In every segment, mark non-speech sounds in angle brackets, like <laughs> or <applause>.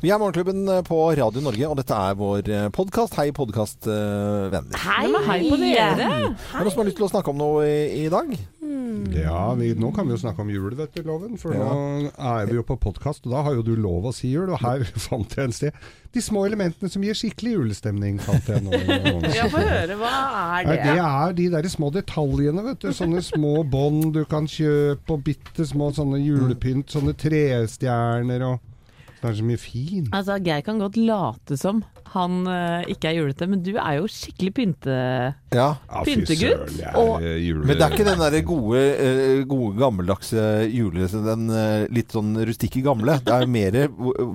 Vi er Morgenklubben på Radio Norge, og dette er vår podkast. Hei, podkastvenner. Hei, hei på dere. Er det noen som har lyst til å snakke om noe i, i dag? Ja, vi, nå kan vi jo snakke om jul, vet du, Loven. For Ja. nå er vi jo på podkast, og da har jo du lov å si jul. Og her <laughs> fant jeg en sted De små elementene som gir skikkelig julestemning, fant jeg nå. <laughs> Ja, få høre. Hva er det? det er de der små detaljene, vet du. Sånne små bånd du kan kjøpe, og bitte små sånne julepynt. Sånne trestjerner og Det er så mye fint. Altså, Geir kan godt late som han uh, ikke er julete, men du er jo skikkelig pynte... Ja. Ja, fy Pyntegutt, søren, og-. Men det er ikke den der gode, uh, gode gammeldagse jule... Den uh, litt sånn rustikke gamle. Det er mer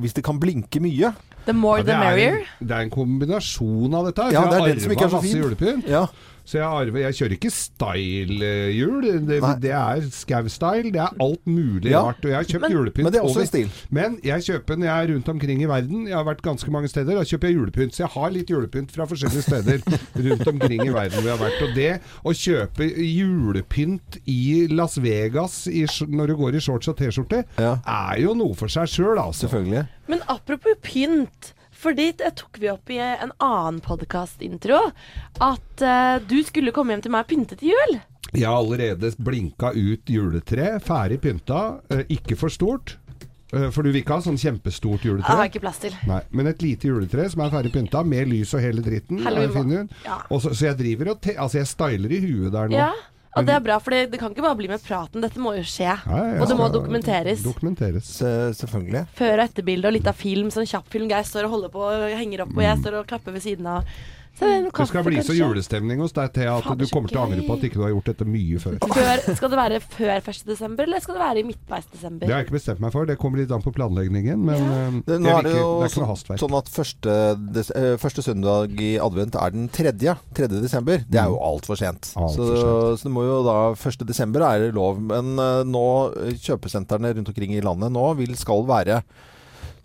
hvis det kan blinke mye. The more Ja, the er merrier. Det er en kombinasjon av dette. Ja, det er den som ikke er så fin. Ja. Så jeg, arver, jeg kjører ikke style-hjul. Det, det er skau-style. Det er alt mulig Ja. rart. Og jeg har kjøpt Men- julepynt Men det er også over- stil. Men jeg kjøper når jeg er rundt omkring i verden. Jeg har vært ganske mange steder. Da kjøper jeg julepynt. Så jeg har litt julepynt fra forskjellige steder <laughs> rundt omkring i verden hvor jeg har vært. Og det å kjøpe julepynt i Las Vegas i, når du går i shorts og T-skjorte, Ja. er jo noe for seg sjøl, altså. Selvfølgelig. Men apropos pynt. Fordi det tok vi opp i en annen podkastintro. At uh, du skulle komme hjem til meg og pynte til jul. Jeg har allerede blinka ut juletre, ferdig pynta, eh, ikke for stort. eh, For du vil ikke ha sånn kjempestort har juletre? jeg ikke plass til. Nei, men et lite juletre som er ferdig pynta, med lys og hele dritten. Ja. Og så, så jeg driver og te altså jeg styler i huet der nå. Ja, og det er bra, for det kan ikke bare bli med praten. Dette må jo skje. Ja, ja, Og det må dokumenteres. Dokumenteres. Se, selvfølgelig. Før- og etterbilde og litt av film. Sånn kjapp film. Geir står og holder på og henger opp, og jeg står og klapper ved siden av. Det, Mm. Skal bli så julestemning hos deg, Thea, at du kommer til å angre på at ikke du har gjort dette mye før. Før, skal det være før 1. desember, eller skal det være i midtveis desember? Det har jeg ikke bestemt meg for. Det kommer litt an på planleggingen, men ja. Det, nå er det jo det er ikke noe sånn, hastverk. sånn at første, des, eh, første søndag i advent er den tredje. 3. desember. Det er jo altfor sent. Alt så, sent. så det må jo da 1. desember er det lov. Men eh, nå, eh, kjøpesentrene rundt omkring i landet nå vil, skal være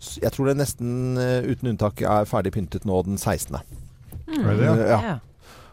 Jeg tror det nesten eh, uten unntak er ferdig pyntet nå den 16. Er det, ja? Eh, ja.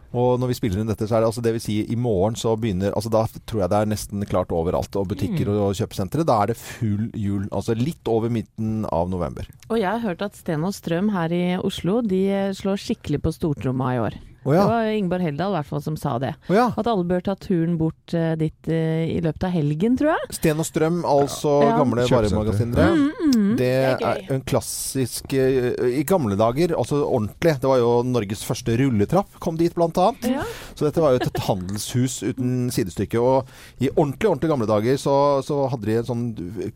Og når vi spiller inn dette, så er det altså det vil si i morgen så begynner Altså da tror jeg det er nesten klart overalt. Og butikker og kjøpesentre. Da er det full jul. Altså litt over midten av november. Og jeg har hørt at Sten og Strøm her i Oslo de slår skikkelig på stortromma i år. Å ja. Det var Ingeborg Heldal i hvert fall som sa det. Oh, ja. At alle bør ta turen bort uh, dit uh, i løpet av helgen, tror jeg. Sten og Strøm, altså Ja. gamle varemagasinere. Mm, mm, Det Det er er en klassisk uh, I gamle dager, altså ordentlig Det var jo Norges første rulletrapp kom dit, blant annet. Ja. Så dette var jo et handelshus uten sidestykke. Og i ordentlig ordentlig gamle dager så, så hadde de en sånn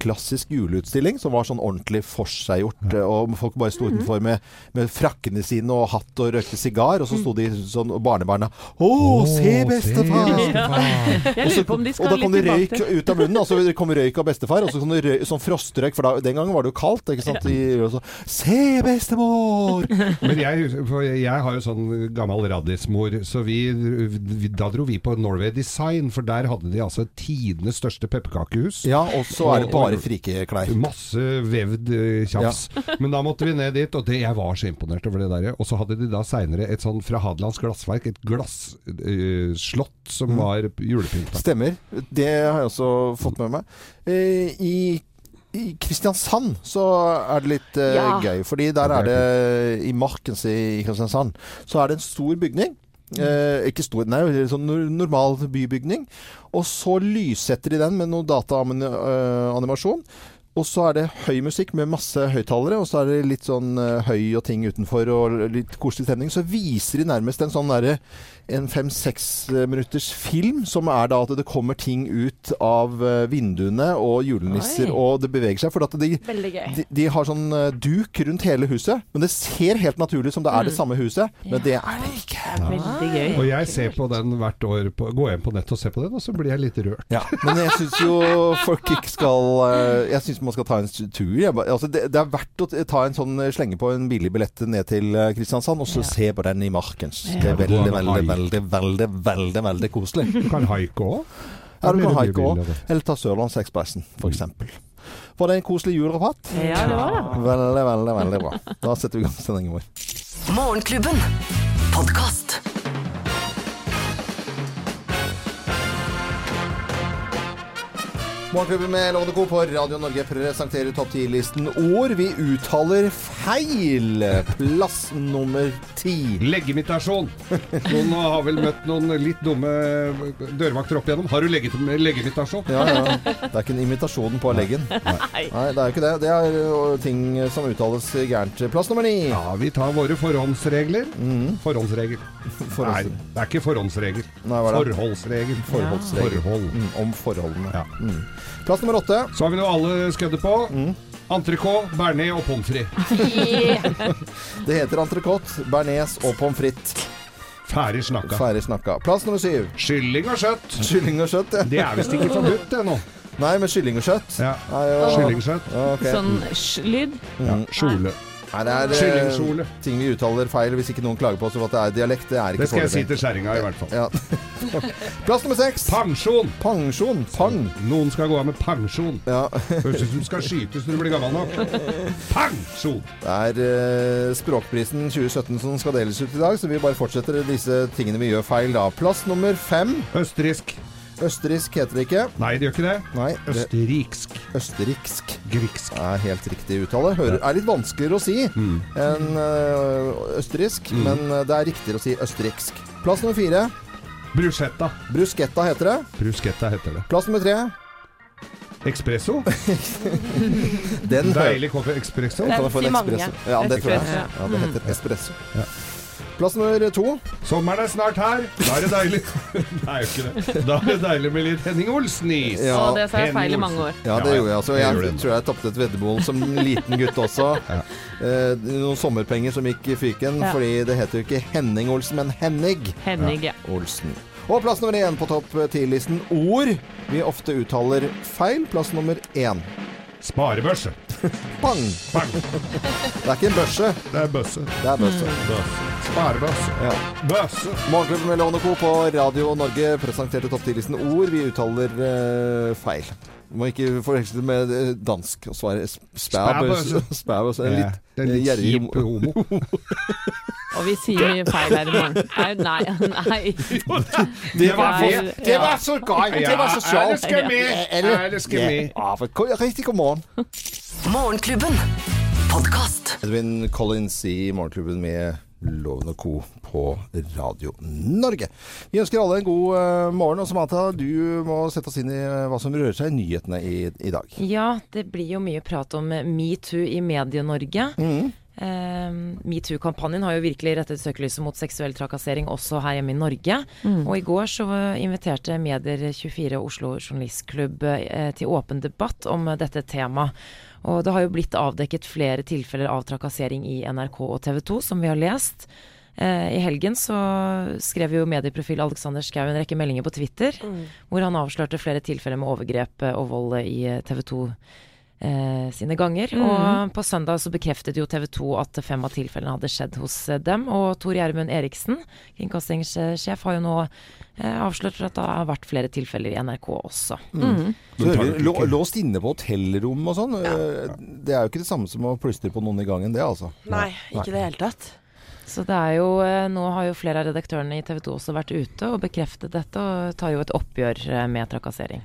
klassisk juleutstilling som var sånn ordentlig forseggjort. Og folk bare sto utenfor med, med frakkene sine og hatt og røykte sigar. Og så sto de sånn, og barnebarna Å, se bestefar! Jeg lurer på om de Og da kom det røyk ut av munnen. Altså det kom røyk av bestefar, og så kom det røyk, sånn frostrøyk. For da, den gangen var det jo kaldt. ikke sant? I, så, Se, bestemor! <laughs> Men jeg, for jeg har jo sånn gammel raddismor, så vi, vi, da dro vi på Norway Design, for der hadde de altså tidenes største pepperkakehus. Ja, og så er det bare frikeklær. Masse vevd tjafs. Ja. Men da måtte vi ned dit, og det, jeg var så imponert over det der. Og så hadde de da seinere et sånn fra Hadelands glassverk, et glasslott som Mm. var julepynta. Stemmer. Det har jeg også fått med meg. Uh, I i Kristiansand så er det litt uh, Ja. gøy, fordi der er det i Markens i Kristiansand så er det en stor bygning. Eh, ikke stor, nei, en sånn normal bybygning. Og så lyssetter de den med noe dataanimasjon. Og så er det høy musikk med masse høyttalere, og så er det litt sånn eh, høy og ting utenfor og litt koselig stemning. Så viser de nærmest en sånn derre en fem-seks minutters film, som er da at det kommer ting ut av eh, vinduene og julenisser, Oi. og det beveger seg. For at de, de, de har sånn eh, duk rundt hele huset, men det ser helt naturlig ut som det er det samme huset, men det er det ikke. Er veldig gøy. Og jeg ser på den hvert år, på, går hjem på nett og ser på den, og så blir jeg litt rørt. Ja, men jeg syns jo folk ikke skal eh, Jeg syns man skal ta en tur. Jeg, altså det, det er verdt å ta en sånn eh, slenge på en billig billett ned til eh, Kristiansand, og så Ja. se på den i Markens. Ja. Det er veldig, veldig, veldig, veldig, veldig, veldig koselig. Du kan haike òg. Ja, du kan haike òg. Eller ta Sørlandsekspressen, f.eks. Var det en koselig julerabatt? Ja, det var det. Veldig, veldig, veldig bra. Da setter vi i gang sendingen vår. Morgenklubben. Podkast. Morgenklubben med Lovende Co. på Radio Norge presenterer topp 10-listen ord vi uttaler feil. Plass nummer ti. Legimitasjon. Noen har vel møtt noen litt dumme dørvakter opp igjennom. Har du legit- Ja, ja. Det er ikke en imitasjon på leggen. Nei. Nei, det er jo ikke det. Det er ting som uttales gærent. Plass nummer ni. Ja, vi tar våre forhåndsregler. Forhåndsregel. Nei, Mhm. Det er ikke forhåndsregel. Nei, hva er det? Forholdsregel. Forholdsregel. Forhold. Mm, om forholdene. Ja. Mm. Plass nummer åtte. Så har vi noe alle skødder på. Mm. Entrecôte, bearnés og pommes frites. <laughs> Det heter entrecôte, bearnés og pommes frites. Ferdig snakka. Ferdig snakka. Plass nummer syv. Kylling og kjøtt. Kylling og kjøtt. Ja. Det er visst ikke forbudt, det nå. Nei, men kylling og kjøtt. Ja. Nei, og kjøtt. Ja, okay. Sånn sj-lyd. Ja. Kjole. Nei, det er eh, ting vi uttaler feil hvis ikke noen klager på oss for at det er dialekt. Det er ikke Det skal jeg si til kjerringa, i hvert fall. Ja. <laughs> Plass nummer seks. Pensjon. Pensjon. Pang. Noen skal gå av med pensjon. Ja. Høres ut som du skal skytes når du blir gammel nok. Pensjon! Det er eh, Språkprisen 2017 som skal deles ut i dag, så vi bare fortsetter disse tingene vi gjør feil da. Plass nummer fem. Østerriksk. Østerriksk heter det ikke. Nei, det gjør ikke det. Nei, det, Østerriksk. østerriksk Griksk. er helt riktig uttale. Hører, er litt vanskeligere å si Mm. enn østerriksk, mm. men eh, det er riktigere å si østerriksk. Plass nummer fire. Bruschetta. Bruschetta heter det. Bruschetta heter det. Plass nummer tre. Espresso. <laughs> Den hø- Deilig kaffe espresso. Det er. Ja, det tror jeg. Ja, det heter espresso. Ja. Plass nummer to. Sommeren er snart her. Da er det deilig <laughs> er ikke det. Da er det deilig med litt Henning Olsen-is. Ja. Og det sa jeg Henning feil i mange år. Ja, det gjorde jeg. Altså, jeg gjorde tror jeg tapte et veddemål som liten gutt også. <laughs> Ja. Eh, noen sommerpenger som gikk i fyken, Ja. fordi det heter jo ikke Henning Olsen, men Henning Henning, ja. Olsen. Og plass nummer én på topp ti-listen ord vi ofte uttaler feil. Plass nummer én. Sparebørse. Bang! Bang. Det er ikke en børse, Det er bøsse. det er bøsse. Bøsse. Sparebøsse. Ja. Bøsse. Morgenklubben med Lovende Co. på Radio Norge presenterte topp 10-listen ord vi uttaler eh, feil. Må ikke forveksle det med eh, dansk og svare spæb. Spæb Spæbøs. En Ja, litt, det er litt gjerrig kjip homo. <laughs> Og vi sier mye feil her i morgen. Nei, nei. <laughs> Det var Det er- var så gøy! Det var så Ja, det sjovt! skal med. Ja, det skal med. Ja, Riktig god morgen. Morgenklubben. Podkast. Edwin Collins i Morgenklubben med Loven og Co. på Radio Norge. Vi ønsker alle en god eh, morgen. Og Samantha, du må sette oss inn i eh, hva som rører seg i nyhetene i, i dag. Ja, det blir jo mye prat om metoo i Medie-Norge. Mm. Uh, Metoo-kampanjen har jo virkelig rettet søkelyset mot seksuell trakassering også her hjemme i Norge. Og i går så inviterte Medier24 Oslo Journalistklubb uh, til åpen debatt om eh, dette temaet. Og det har jo blitt avdekket flere tilfeller av trakassering i NRK og TV 2, som vi har lest. Eh, I helgen så skrev jo medieprofil Alexander Schou en rekke meldinger på Twitter, hvor han avslørte flere tilfeller med overgrep eh, og vold i TV 2 eh, sine ganger. Og på søndag så bekreftet jo TV 2 at fem av tilfellene hadde skjedd hos eh, dem. Og Tor Gjermund Eriksen, kringkastingssjef, har jo nå eh, avslørt at det har vært flere tilfeller i NRK også. Så vi lå, låst inne på hotellrom og sånn. Ja. Det er jo ikke det samme som å plystre på noen i gangen, det altså. Nei, ikke i det hele tatt. Så det er jo, eh, nå har jo flere av redaktørene i TV 2 også vært ute og bekreftet dette, og tar jo et oppgjør eh, med trakassering.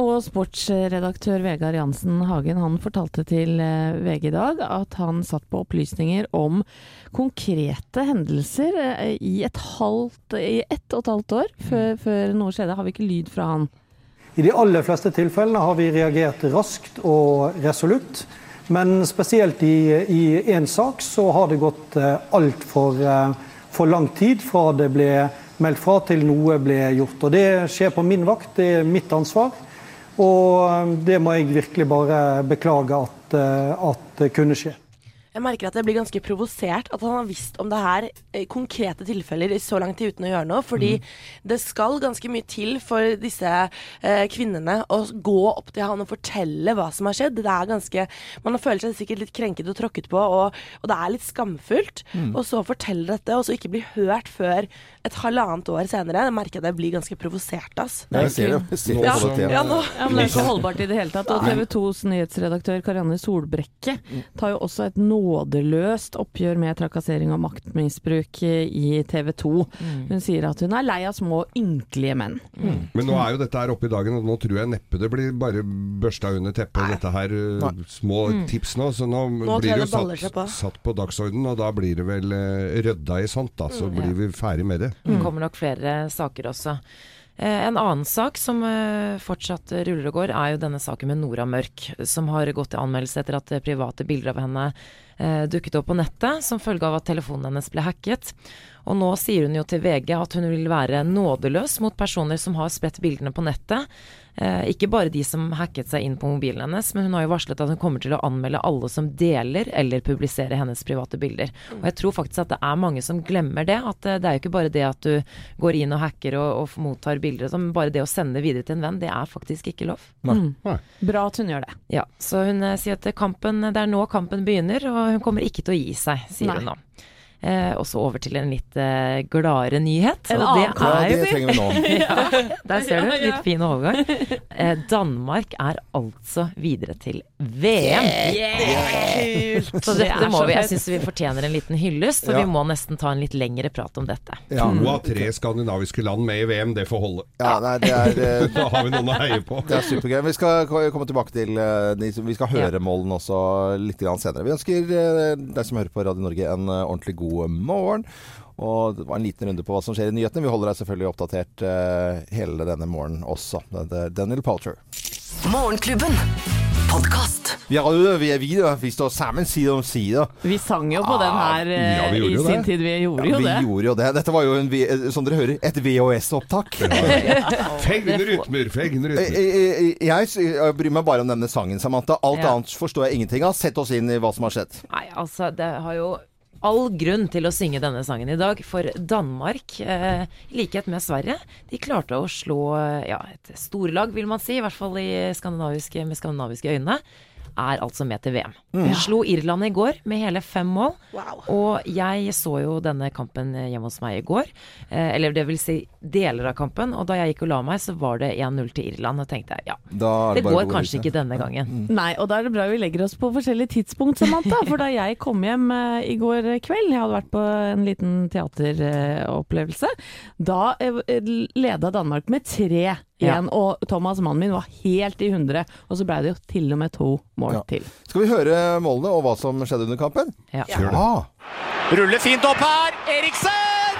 Og sportsredaktør Vegard Jansen Hagen han fortalte til eh, VG i dag at han satt på opplysninger om konkrete hendelser i et, halvt, i ett og et halvt år før, før noe skjedde. Har vi ikke lyd fra han? I de aller fleste tilfellene har vi reagert raskt og resolutt. Men spesielt i én sak så har det gått eh, altfor eh, for lang tid fra det ble meldt fra til noe ble gjort. Og Det skjer på min vakt, det er mitt ansvar. Og eh, det må jeg virkelig bare beklage at, at kunne skje. Jeg merker at jeg blir ganske provosert at han har visst om det her i konkrete tilfeller i så lang tid uten å gjøre noe. Fordi det skal ganske mye til for disse eh, kvinnene å gå opp til han og fortelle hva som har skjedd. Det er ganske Man føler seg sikkert litt krenket og tråkket på, og, og det er litt skamfullt. Og så fortelle dette, og så ikke bli hørt før et halvannet år senere. Jeg merker at jeg blir ganske provosert, ass. Ja, jeg ser det. Jeg ser Ja, det temaet. ja, nå. Ja, men Det er ikke holdbart i det hele tatt. Og TV 2s nyhetsredaktør Karianne Solbrekke tar jo også et nådeløst oppgjør med trakassering og maktmisbruk eh, i TV 2. Mm. Hun sier at hun er lei av små, ynkelige menn. Men nå er jo dette her oppe i dagen, og nå tror jeg neppe det blir bare børsta under teppet, dette her Nei. små tips nå. Så nå, Nå blir det jo seg på. satt, satt på dagsordenen, og da blir det vel rødda rydda i sånt, da. Så blir vi ferdig med det. Det kommer nok flere saker også. Eh, En annen sak som eh, fortsatt ruller og går, er jo denne saken med Nora Mørk, som har gått til anmeldelse etter at eh, private bilder av henne dukket opp på nettet som følge av at telefonen hennes ble hacket. Og nå sier hun jo til VG at hun vil være nådeløs mot personer som har spredt bildene på nettet. Eh, ikke bare de som hacket seg inn på mobilen hennes, men hun har jo varslet at hun kommer til å anmelde alle som deler eller publiserer hennes private bilder. Og jeg tror faktisk at det er mange som glemmer det. At eh, det er jo ikke bare det at du går inn og hacker og, og mottar bilder, sånn, men bare det å sende videre til en venn, det er faktisk ikke lov. Mm. Nei. Bra at hun gjør det. Ja, så hun eh, sier at kampen, det er nå kampen begynner, og hun kommer ikke til å gi seg, sier Nei. hun nå. Eh, og så over til en litt eh, gladere nyhet. En og det annen Ja, er det trenger vi nå. <laughs> Der ser du, Ja, ja. litt fin overgang. Eh, Danmark er altså videre til VM. Så Det er dette må vi, jeg syns vi fortjener en liten hyllest, for Ja. vi må nesten ta en litt lengre prat om dette. Ja. To av tre skandinaviske land med i VM, det får holde. ja, nei, det er <laughs> eh, Da har vi noen å heie på. Det er supergøy. Vi skal komme tilbake til eh, Vi skal høre målen også litt grann senere. Vi ønsker eh, deg som hører på Radio Norge en ordentlig god morgen. Og det var en liten runde på hva som skjer i nyhetene. Vi holder deg selvfølgelig oppdatert uh, hele denne morgenen også. Det er Daniel Palter. Morgenklubben. Podcast. Vi er, jo- vi er videre. Vi står sammen side om side. Vi sang jo på den her eh, ja, i sin det. tid. Vi gjorde jo vi det. gjorde jo det. Dette var jo, en, eh, som dere hører, et VHS-opptak. Fegne rytmer, fegne rytmer. jeg, jeg, jeg bryr meg bare om denne sangen, Samantha. Alt Ja. annet forstår jeg ingenting av. Sett oss inn i hva som har skjedd. Nei, altså, det har jo all grunn til å synge denne sangen i dag, for Danmark, eh, i likhet med Sverige, de klarte å slå ja, et storlag, vil man si, i hvert fall i skandinaviske, med skandinaviske øyne, er altså med til VM. Mm. Slo Irland i går med hele fem mål. Wow. Og jeg så jo denne kampen hjemme hos meg i går. Eh, eller det vil si deler av kampen. Og da jeg gikk og la meg, så var det 1-0 til Irland. Og tenkte jeg ja, Da er det bare går kanskje ikke denne gangen. Nei, og da er det bra vi legger oss på forskjellige tidspunkt, Samantha. For da jeg kom hjem eh, i går kveld, jeg hadde vært på en liten teateropplevelse, da eh, leda Danmark med 3-1. Ja. Og Thomas, mannen min, var helt i hundre. Og så blei det jo til og med to mål Ja. til. Skal vi høre målene og hva som skjedde under kampen? Ja. Ja. Ruller fint opp her. Eriksen!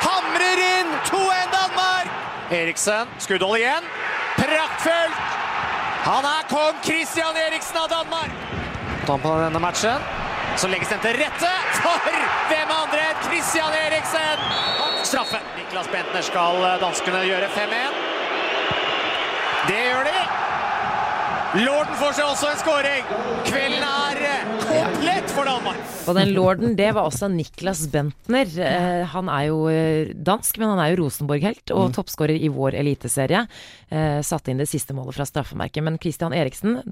Hamrer inn 2-1 Danmark! Eriksen, skuddhold igjen. Praktfullt! Han er kong Christian Eriksen av Danmark! Tampen på denne matchen så legges den til rette for hvem andre enn Christian Eriksen! Straffe. Niklas Bentner skal danskene gjøre 5-1. Det gjør de. Lorden får seg også en skåring. Kvelden er eh, komplett for Danmark. Og den lorden, det var også Niklas Bentner. Eh, han er jo eh, dansk, men han er jo Rosenborg-helt og toppskårer i vår eliteserie. Eh, satte inn det siste målet fra straffemerket. Men Christian Eriksen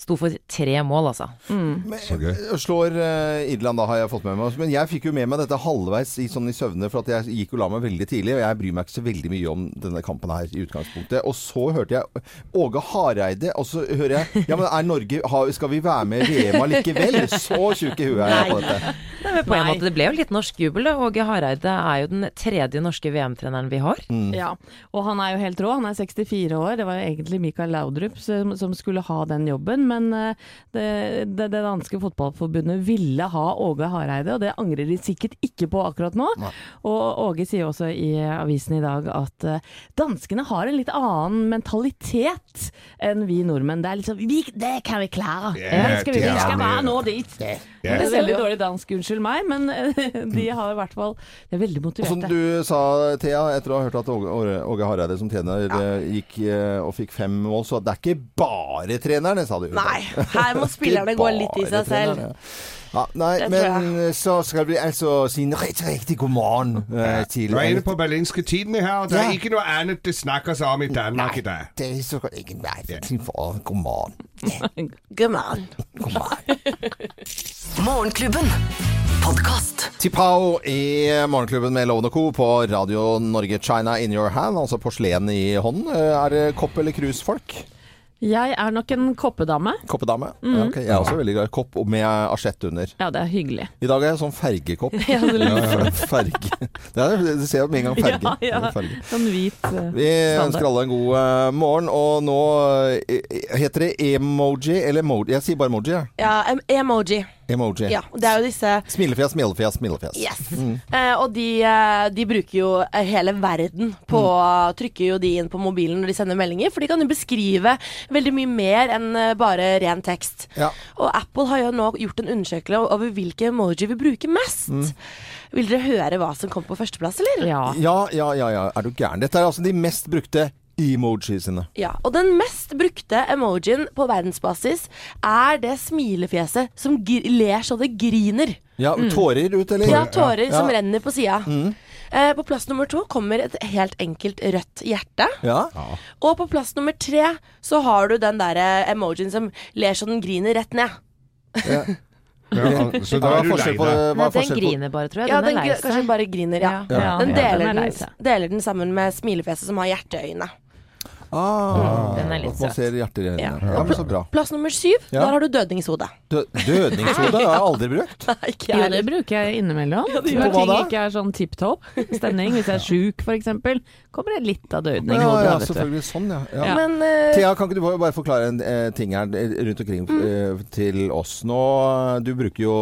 sto for tre mål, altså. Så gøy. Eh, Slår uh, Irland, da har jeg fått med meg. Men jeg fikk jo med meg dette halvveis i, sånn i søvne, for at jeg gikk og la meg veldig tidlig. Og jeg bryr meg ikke så veldig mye om denne kampen her i utgangspunktet. Og så hørte jeg Åge Hareide, og så hører jeg Ja, men er Norge har, Skal vi være med i VM allikevel? Så tjukk i huet er jeg på dette. Nei, <laughs> men på en Nei. måte, Det ble jo litt norsk jubel. da. Åge Hareide er jo den tredje norske VM-treneren vi har. Ja, og han er jo helt rå. Han er 64 år. Det var jo egentlig Mikael Laudrup som, som skulle ha den jobben, men eh, det, det, det danske fotballforbundet ville ha Åge Hareide, og det angrer de sikkert ikke på akkurat nå. Og Åge sier også i avisen i dag at eh, danskene har en litt annen mentalitet enn vi nordmenn. Det er liksom vi, Det kan vi klare! Ja, Det skal vi, vi skal bare nå dit! Yeah. Det er veldig dårlig dansk, unnskyld meg, men eh, de har i hvert fall De er veldig Og som du sa, Thea, etter å ha hørt at Åge, Hareide som trener ja. gikk og fikk fem mål, så det er ikke bare trenerne, sa du. Nei, her må spillerne gå litt i seg selv. Ja, nei, Det men så skal vi altså si en riktig, riktig god morgen eh, til Du er inne på berlinske tidene her, og det er ikke noe annet det snakkes om i Danmark i dag. Det er så godt ikke nei, til for <laughs> god morgen. God morgen. God <laughs> morgen. Morgenklubben. Podkast. Tipao i Morgenklubben med Lovende og Co. på Radio Norge China in your hand, altså porselen i hånden. Eh, Er det kopp- eller krusfolk? Jeg er nok en koppedame. Koppedame? Mm. Ja, ok. Jeg er også veldig glad i kopp og med asjett under. Ja, det er hyggelig. I dag er jeg sånn fergekopp. <laughs> Ja, det er Ferge. Det er, du ser jo med en gang ferge. Ja, ja. Er ferge. Sånn hvit standard. Vi ønsker alle en god uh, morgen, og nå uh, heter det emoji eller emoji? Jeg sier bare emoji. jeg. Ja, em emoji. Emoji. Ja, det er jo disse Smilefjes, smilefjes, smilefjes. Yes. Mm. Eh, og de, eh, de bruker jo eh, hele verden på Trykker jo de inn på mobilen når de sender meldinger, for de kan jo beskrive veldig mye mer enn eh, bare ren tekst. Ja. Og Apple har jo nå gjort en undersøkelse over hvilke emoji vi bruker mest. Vil dere høre hva som kom på førsteplass, eller? Ja. Ja, ja, ja, ja. Er du gæren? Dette er altså de mest brukte emojisene. Ja, og den mest brukte emojien på verdensbasis er det smilefjeset som gr ler så det griner. Ja, Tårer ut, eller? Mm. Ja, tårer Ja. som renner på sida. Eh, på plass nummer to kommer et helt enkelt rødt hjerte. Ja. Og på plass nummer tre så har du den derre emojien som ler så den griner rett ned. ja. <laughs> Ja, så da er du lei forskjell på deg. Hva Nei, er den forskjell på griner bare, tror jeg. Ja, Den den er lei kanskje seg. bare griner, ja. Ja, Den deler, den er den, deler den sammen med smilefjeset som har hjerteøyne. Ah, Den er litt at man ser hjerter i øynene. Ja. Ja. men så bra. Plass nummer syv, Ja. der har du dødningshode. Dø dødningshode har jeg aldri brukt. <laughs> Nei, ikke Jo, det bruker jeg innimellom. Ja, Når ting ikke er sånn tipp topp stemning. Hvis jeg er sjuk f.eks., kommer det litt av dødning Ja, ja, selvfølgelig. Sånn, ja. ja. Ja. Men uh, Thea, kan ikke du bare forklare en uh, ting her eh, rundt omkring Mm. uh, til oss? Nå, Du bruker jo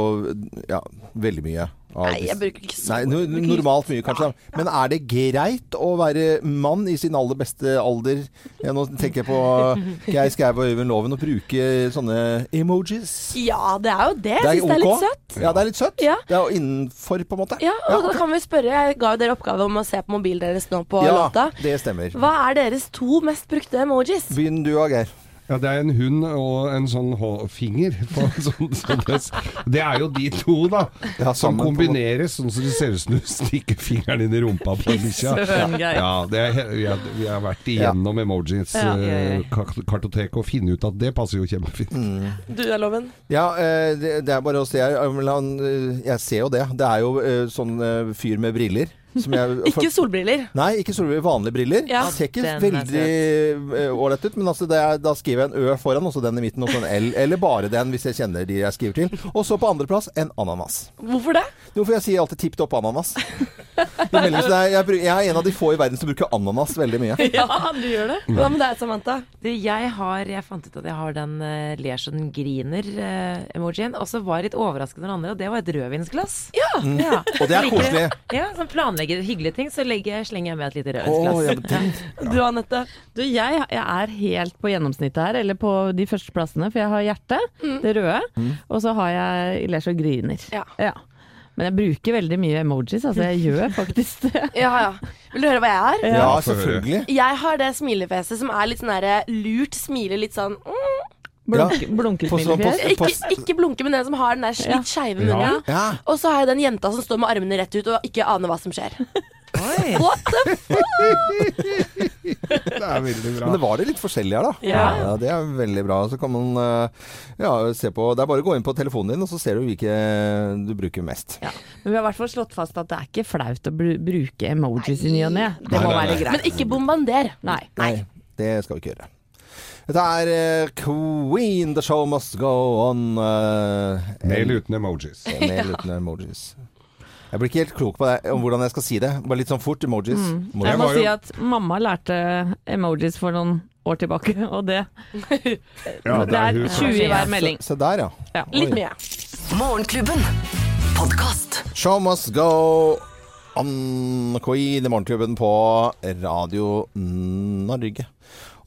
ja, veldig mye. Nei, jeg bruker ikke så Nei, no, <laughs> normalt mye, kanskje. Men er det greit å være mann i sin aller beste alder? Ja, nå tenker jeg på <laughs> Geir Skau og Øyvind Loven og bruke sånne emojis. Ja, det er jo det. Jeg syns det er litt søtt. Ja, det er litt søtt. Ja. Det er jo innenfor, på en måte. Ja, og da kan vi spørre. Jeg ga jo dere oppgave om å se på mobilen deres nå på ja, låta. det stemmer. Hva er deres to mest brukte emojis? Begynn du, Geir. Ja, det er en hund og en sånn finger. Sånn, <laughs> sånn det, er jo de to, da. Ja, Som kombineres sånn som det ser ut som du stikker fingeren inn i rumpa på bikkja. Ja, er, vi, har, vi har vært igjennom emojis Ja. eh, ka- kartotek og finne ut at det passer jo kjempefint. Mm. Du er loven. Ja, eh, det, det er bare å se her. Han, eh, Jeg ser jo det. Det er jo sånn fyr med briller. Som jeg, <laughs> Ikke solbriller. Nei, ikke solbriller. Vanlige briller. Ja. Ser ikke Den veldig eh, ålreit ut, men altså det er, da skriver jeg en Ø foran, og så den i midten, og så en L. Eller bare den, hvis jeg kjenner de jeg skriver til. Og så på andreplass en ananas. Hvorfor det? Jo, for jeg sier alltid tipp topp ananas. Det det jeg, jeg er en av de få i verden som bruker ananas veldig mye. <laughs> Ja, du gjør det. Hva med deg, Samantha? Du, jeg har Jeg fant ut at jeg har den uh, ler så den griner-emojien. og så var jeg litt overrasket over den andre, og det var et rødvinsglass. Ja, ja. Og det er koselig. Ja, sånn planlegger hyggelige ting, så legger, slenger jeg med et lite ja, rødvinsglass. men det- <laughs> Du, Anette. Du, jeg, jeg er helt på gjennomsnittet her, eller på de første plassene, for jeg har hjerte, det røde, og så har jeg ler så griner. Ja. Men jeg bruker veldig mye emojis, altså jeg gjør <laughs> faktisk det. Ja, ja. Vil du høre hva jeg har? ja, få høre. selvfølgelig. Jeg har det smilefjeset som er litt sånn derre lurt, smiler litt sånn mm. Blunk, på- ikke, ikke blunke, men den som har den der Ja. litt skeive munnen. Ja. Og så har jeg den jenta som står med armene rett ut og ikke aner hva som skjer. Oi. What the Det er veldig bra. Men det var det litt forskjellig her, da. Ja. Det er veldig bra. Så kan man eh, ja, se på Det er bare å gå inn på telefonen din, og så ser du hvilke du bruker mest. Ja. Men vi har i hvert fall slått fast at det er ikke flaut å bru bruke emojis i ny og ne. Det Nei, må nei, være greit. Men ikke bombander. Nei. Nei, det skal vi ikke gjøre. Dette er eh, Queen, the show must go on. Uh, Mail uten emojis. Mail uten emojis. Jeg blir ikke helt klok på det, om hvordan jeg skal si det. Bare litt sånn fort. Emojis. Mm. Jeg jeg- må si at mamma lærte emojis for noen år tilbake, <laughs> og det, Ja, det er 20 i hver melding. Se, se der, ja. Ja. Litt mye. Morgenklubben. Podkast. Show must go on Queen i Morgenklubben på Radio Norge.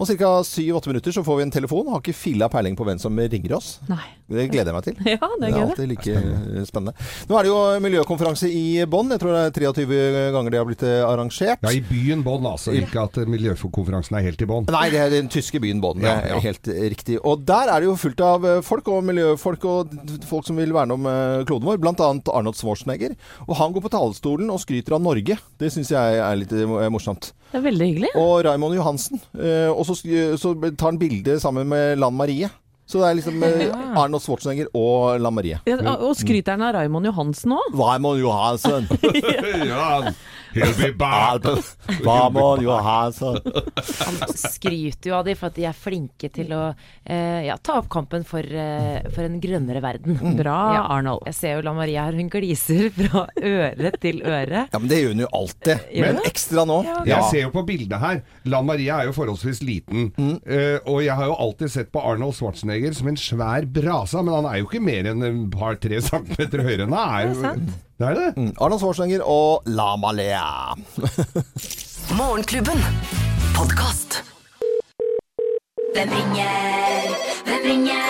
Om ca. syv-åtte minutter så får vi en telefon. Har ikke filla peiling på hvem som ringer oss. Nei. Det gleder jeg meg til. <laughs> Ja, det Det er alltid like eh, spennende. Nå er det jo miljøkonferanse i Bonn. Jeg tror det er 23 ganger det har blitt eh, arrangert. Ja, i byen Bonn, altså. Ikke at miljøkonferansen er helt i Bonn. Nei, det er den tyske byen Bonn. Det Ja, er ja. helt riktig. Og der er det jo fullt av eh, folk og miljøfolk og folk som vil verne om kloden vår. Blant annet Arnold Schwarzenegger. Og han går på talerstolen og skryter av Norge. Det syns jeg er litt morsomt. Det er veldig hyggelig. Og Raymond Johansen. eh, Og så, så tar han bilde sammen med Lan Marie. Så det er liksom eh, Arnold Schwarzenegger og La Marie. Ja, og skryter han av Raymond Johansen òg? Raymond Johansen. <laughs> ja, he'll be back. Raymond Johansen. Han skryter jo av de for at de er flinke til å eh, ja, ta opp kampen for, eh, for en grønnere verden. Bra, Ja. Arnold. Jeg ser jo La Marie her, hun gliser fra øre til øre. Ja, men det gjør hun jo alltid. Gjør Men ekstra nå. Jeg ser jo på bildet her. La Marie er jo forholdsvis liten. Eh, og jeg har jo alltid sett på Arnold Schwarzenegger som en svær brasa, men han er jo ikke mer enn et par-tre centimeter høyere enn han er. jo- Det er det. Mm, Arnold Schwarzenegger og La Malea. <laughs> Morgenklubben. Podkast. Hvem ringer? Hvem ringer?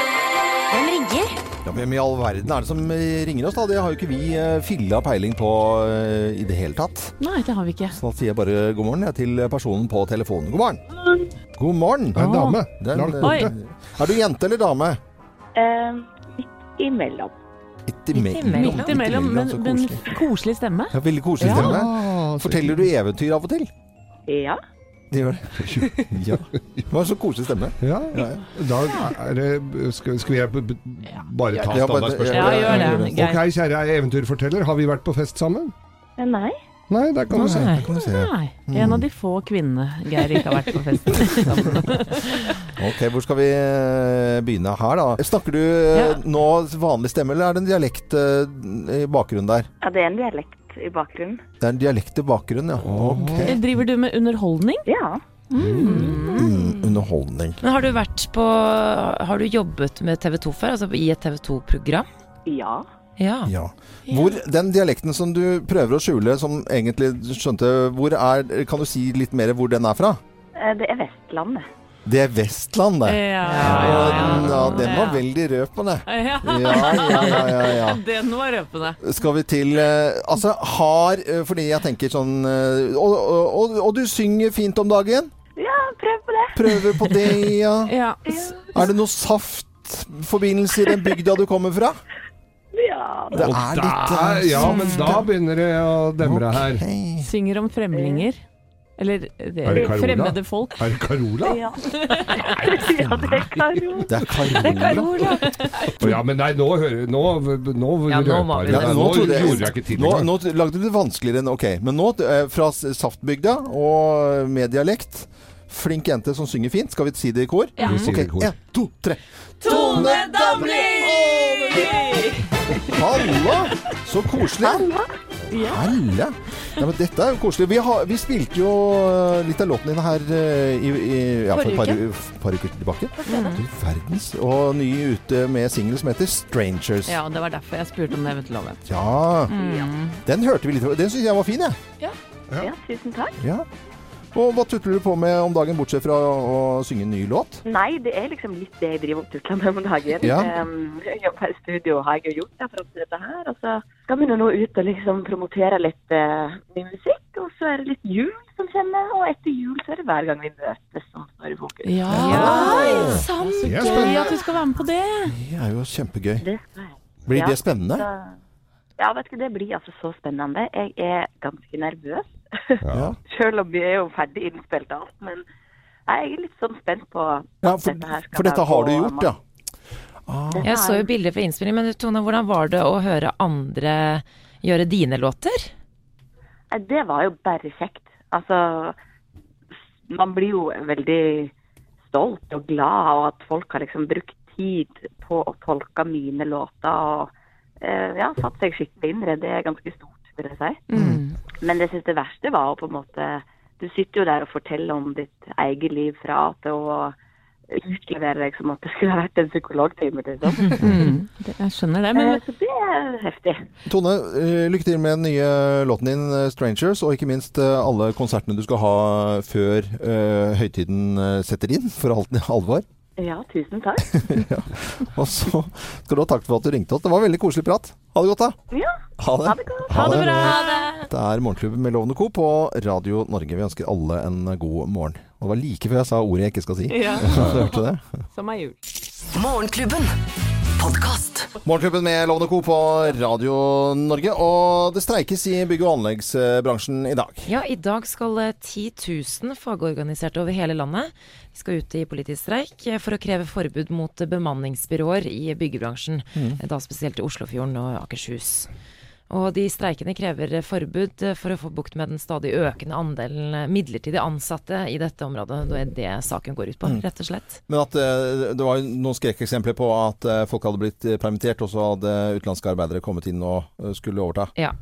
Hvem ringer? Ja, Hvem i all verden er det som eh, ringer oss, da? Det har jo ikke vi uh, filla peiling på eh, i det hele tatt. Nei, det har vi ikke. Så da sier jeg bare god morgen jeg, til personen på telefonen. God morgen. God morgen. Det er en dame. Den, er Langt eh, borte. Er du jente eller dame? Uh, midt imellom. Midt imellom. Midt imellom, men, så men koselig. stemme. Ja, veldig koselig Ja. stemme. Forteller du eventyr av og til? Ja. Det gjør det. <laughs> ja. Det var så koselig stemme. Ja. Ja. Da er det Skal, skal jeg bare ta standardspørsmålet? Ja, gjør det. Ok, kjære eventyrforteller, har vi vært på fest sammen? Eh, Nei. Nei, der kan du se. Kan du se. Nei. En av de få kvinnene Geir ikke har vært på festen. <laughs> Ok, hvor skal vi eh, begynne her, da? Snakker du eh, Ja. nå vanlig stemme, eller er det en dialekt eh, i bakgrunnen der? Ja, det er en dialekt i bakgrunnen. Det er en dialekt i bakgrunnen, ja. Okay. Driver du med underholdning? Ja. Mm, underholdning. Men har du vært på Har du jobbet med TV 2 før? Altså i et TV 2-program? Ja. Ja. Ja. Hvor, den dialekten som du prøver å skjule, som egentlig skjønte Hvor er Kan du si litt mer hvor den er fra? Eh, Det er Vestlandet. Det er Vestland, det. Ja, ja, ja, den var veldig røpende. Ja. Ja, ja, ja, ja, ja. <laughs> Den var røpende. Skal vi til eh, Altså, har eh, Fordi jeg tenker sånn og, og, og, og du synger fint om dagen? Ja, prøv på det. Prøver på det, ja. <laughs> Ja. Er det noe saftforbindelse i den bygda du kommer fra? Ja. Det er litt der, eh, ja, men da begynner det å demre her. Synger om fremlinger. Eller det, Er det fremmede folk. Er det Carola? Ja. <laughs> ja, det er Carola. Det er Carola. Å Ja, men nei, nå hører Nå, nå Ja, nå det. Ja, Nå jeg- gjorde jeg ikke til nå, engang. nå lagde du det vanskeligere enn Ok, men nå eh, fra Saftbygda og med dialekt. Flink jente som synger fint. Skal vi si det i kor? Det i Ok, kor. en, to, tre. Tone Damli! Halla! Så koselig. Halla. Ja, men dette er jo koselig. Vi, har, vi spilte jo eh, litt av låten din her eh, i, i, ja, for et par, par uker tilbake. Du verdens. Og ny ute med singel som heter 'Strangers'. Ja, det var derfor jeg spurte om det eventuelle loven. Ja. Den hørte vi litt Den syns jeg var fin, jeg. Ja, tusen takk. Ja. Og hva tutler du på med om dagen, bortsett fra å synge en ny låt? Nei, det er liksom litt det jeg driver og tutler med om dagen. Ja. Um, jeg jobber i studio, har jeg jo gjort det fram til dette her. Og så skal vi nå ut og liksom promotere litt uh, ny musikk. Og så er det litt jul som kommer, og etter jul så er det hver gang vi møtes som står i fokus. Ja, sant! Det er Gøy at du skal være med på det. Det er jo kjempegøy. Det. Blir Ja. det spennende? Så- Ja, vet du, det blir altså så spennende. Jeg er ganske nervøs. Ja. Selv om vi er jo ferdig innspilt da. Men jeg er litt sånn spent på Ja, for, dette her for dette har du gjort, ja. Ah. Jeg så jo bilder fra innspilling, men Tone, hvordan var det å høre andre gjøre dine låter? Det var jo bare kjekt. Altså, man blir jo veldig stolt og glad av at folk har liksom brukt tid på å tolke mine låter og eh, ja, satt seg skikkelig inn i det. Det er ganske stort, vil seg. Mm. Men jeg synes det verste var å på en måte Du sitter jo der og forteller om ditt eget liv fra A til Å utlevere deg som at det skulle ha vært en psykologtime, liksom. <laughs> Mm, jeg skjønner det. Men Eh, Så det er heftig. Tone, eh, lykke til med den nye låten din, eh, 'Strangers', og ikke minst alle konsertene du skal ha før uh, høytiden setter inn, for alt alvor. Ja, tusen takk. <laughs> Og så skal du ha takk for at du ringte oss. Det var veldig koselig prat. Ha det godt, da. Ja, Ha det. ha det godt. ha det bra! Det er Morgenklubben med Lovende Co. på Radio Norge. Vi ønsker alle en god morgen. Og det var like før jeg sa ordet jeg ikke skal si. Ja. <laughs> Du hørte det? Som er jul. Morgenklubben. Podkast. Morgenklubben med Lovende Co. på Radio Norge. Og det streikes i bygg- og anleggsbransjen i dag. Ja, i dag skal eh, 10 000 fagorganiserte over hele landet de skal ut i politisk streik eh, for å kreve forbud mot bemanningsbyråer i byggebransjen. Mm. eh, Da spesielt i Oslofjorden og Akershus. Og de streikende krever forbud eh, for å få bukt med den stadig økende andelen eh, midlertidig ansatte i dette området. Det er det saken går ut på, Mm. rett og slett. Men at eh, det var noen skrekkeksempler på at folk hadde blitt permittert, og så hadde utenlandske arbeidere kommet inn og skulle overta. Ja.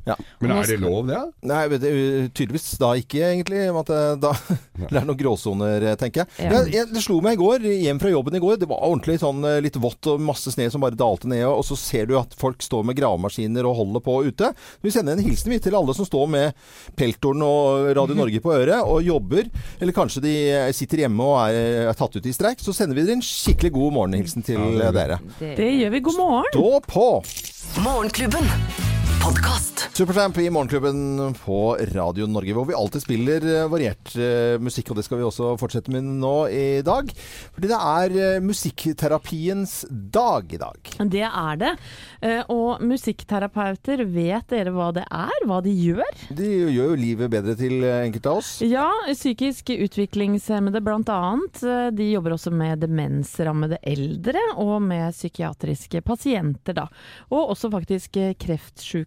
Men er det lov, det? Nei, vet tydeligvis da ikke, egentlig. eh, da, <laughs> det er noen gråsoner, tenker jeg. Ja. jeg. Det slo meg i går, hjem fra jobben i går. Det var ordentlig sånn litt vått og masse snø som bare dalte ned. Og så ser du at folk står med gravemaskiner og holder på ute. Vi sender en hilsen til alle som står med peltoren og Radio Norge på øret og jobber. Eller kanskje de sitter hjemme og er, er tatt ut i streik. Så sender vi dere en skikkelig god morgenhilsen til dere. Det gjør vi. God morgen! Stå på! Morgenklubben. Podkast. Supertramp i Morgenklubben på Radio Norge, hvor vi alltid spiller eh, variert eh, musikk. Og det skal vi også fortsette med nå i dag. Fordi det er eh, musikkterapiens dag i dag. Det er det. Og musikkterapeuter, vet dere hva det er? Hva de gjør? De gjør jo livet bedre til enkelte av oss. Ja, psykisk utviklingshemmede bl.a. De jobber også med demensrammede eldre og med psykiatriske pasienter, da. Og også faktisk eh,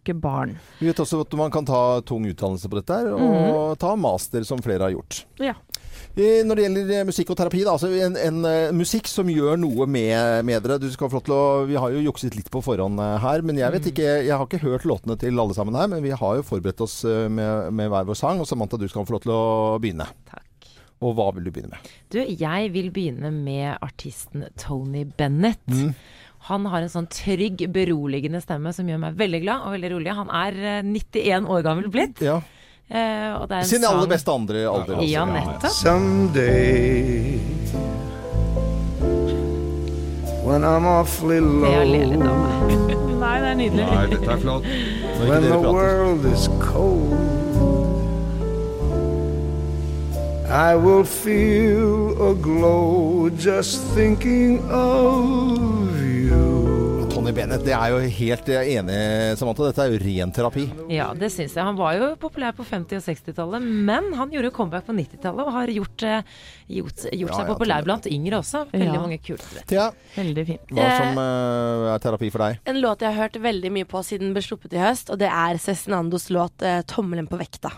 kreftsjuke barn. Vi vet også at man kan ta tung utdannelse på dette her, og ta master, som flere har gjort. Ja. Når det gjelder eh, musikk og terapi, da, altså en, en eh, musikk som gjør noe med, med dere. Du skal få lov til å, vi har jo jukset litt på forhånd eh, her, men jeg vet ikke, jeg har ikke hørt låtene til alle sammen her. Men vi har jo forberedt oss med, med hver vår sang. Og Samantha, du skal få lov til å begynne. Takk. Og hva vil du begynne med? Du, jeg vil begynne med artisten Tony Bennett. Mm. Han har en sånn trygg, beroligende stemme som gjør meg veldig glad og veldig rolig. Han er eh, 91 år gammel blitt. Ja. Eh, og det er en Sin aller beste andre alder. altså. Ja, nettopp. Someday, when I'm awfully Jeg ler litt low, av <laughs> meg. Nei, det er nydelig. Nei, dette er flott. When the world is cold, I will feel a glow just thinking of you. Tony Bennett, det er jo helt enig, Samantha. Dette er jo ren terapi. Ja, det syns jeg. Han var jo populær på 50- og 60-tallet, men han gjorde comeback på 90-tallet og har gjort, eh, gjort, gjort Ja, seg populær blant yngre også. Veldig Ja. mange kule Thea, Veldig fint. hva som uh, er terapi for deg? En låt jeg har hørt veldig mye på siden den ble sluppet i høst, og det er Cezinandos låt eh, 'Tommelen på vekta'.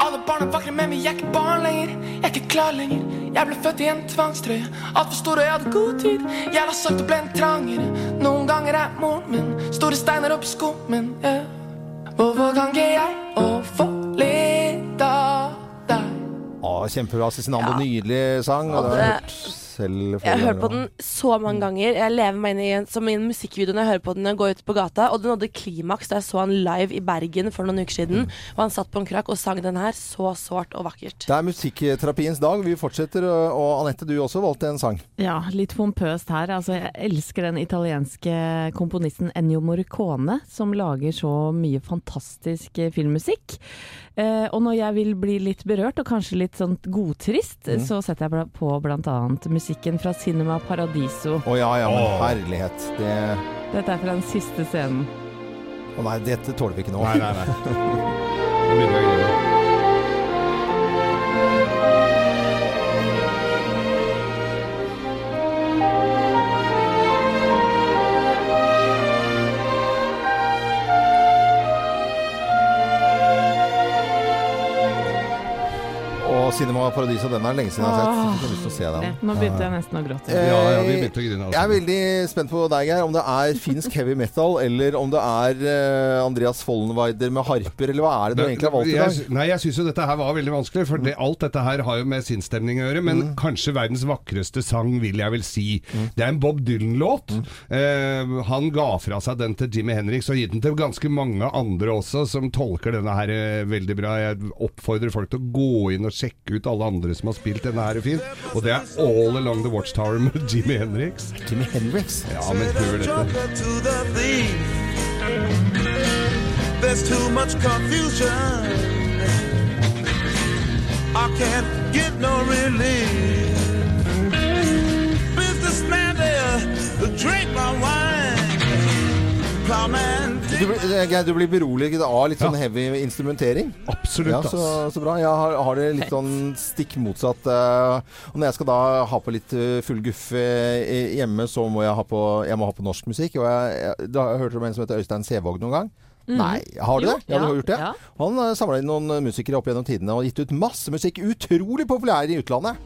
Alle barna vakler, men vi er ikke barn lenger. Jeg er ikke klar lenger. Jeg ble født i en tvangstrøye. Altfor stor, og jeg hadde god tid. Jeg la sagt og ble en trangere. Noen ganger er moren min store steiner oppi skummen. Yeah. Hvorfor kan ikke jeg å få litt av deg? Å, kjempebra. Cezinando, nydelig sang. Og det har jeg det- hørt selv Jeg har hørt på den så mange ganger. Jeg lever meg inn i en, som i en musikkvideo når jeg hører på den når jeg går ut på gata. Og den nådde klimaks da jeg så han live i Bergen for noen uker siden. Og han satt på en krakk og sang den her så sårt og vakkert. Det er musikkterapiens dag. Vi fortsetter. Og og Anette, du også valgte en sang. Ja, litt pompøst her. Altså, jeg elsker den italienske komponisten Ennio Morricone, som lager så mye fantastisk eh, filmmusikk. Eh, og når jeg vil bli litt berørt, og kanskje litt sånn godtrist, Mm. så setter jeg på annet musikken fra Cinema Paradiso. Å ja, ja, men herlighet. Det Dette er fra den siste scenen. Å nei, dette tåler vi ikke nå. Nei, nei, nei. <laughs> Og Cinema Paradiso, den er lenge siden jeg har sett. Jeg har lyst til å se den. Nå begynte jeg nesten å gråte. Ja, ja, vi begynte å grine. Jeg er Altså. veldig spent på deg, Geir. Om det er finsk heavy metal, eller om det er eh, Andreas Follenweider med harper, eller hva er det du egentlig har valgt i dag? Nei, jeg syns jo dette her var veldig vanskelig, for det, alt dette her har jo med sinnsstemning å gjøre. Men Mm. kanskje verdens vakreste sang, vil jeg vel si. Det er en Bob Dylan-låt. Mm. Eh, han ga fra seg den til Jimmy Henriks, og gitt den til ganske mange andre også, som tolker denne her eh, veldig bra. Jeg oppfordrer folk til å gå inn og sjekke ut alle andre som har spilt denne her fint. Og det er All Along the Watchtower med Jimmy Henriks. Jimmy Hendrix? Ja, men hør dette. Joker to the thief. There's too much confusion. I can't get no relief. Businessman there, drink my wine. Du, du blir beroliget av litt sånn heavy instrumentering? Absolutt, Ja, så, så bra. Jeg har, har det litt sånn stikk motsatt. eh, og når jeg skal da ha på litt eh, full guff eh, hjemme, så må jeg ha på, jeg må ha på norsk musikk. Og jeg, jeg, da hørte du om en som heter Øystein Sevåg noen gang? Mm. Nei, har du Jo, det? Ja, du har gjort det? ja. Han samla inn noen musikere opp gjennom tidene og gitt ut masse musikk. Utrolig populær i utlandet.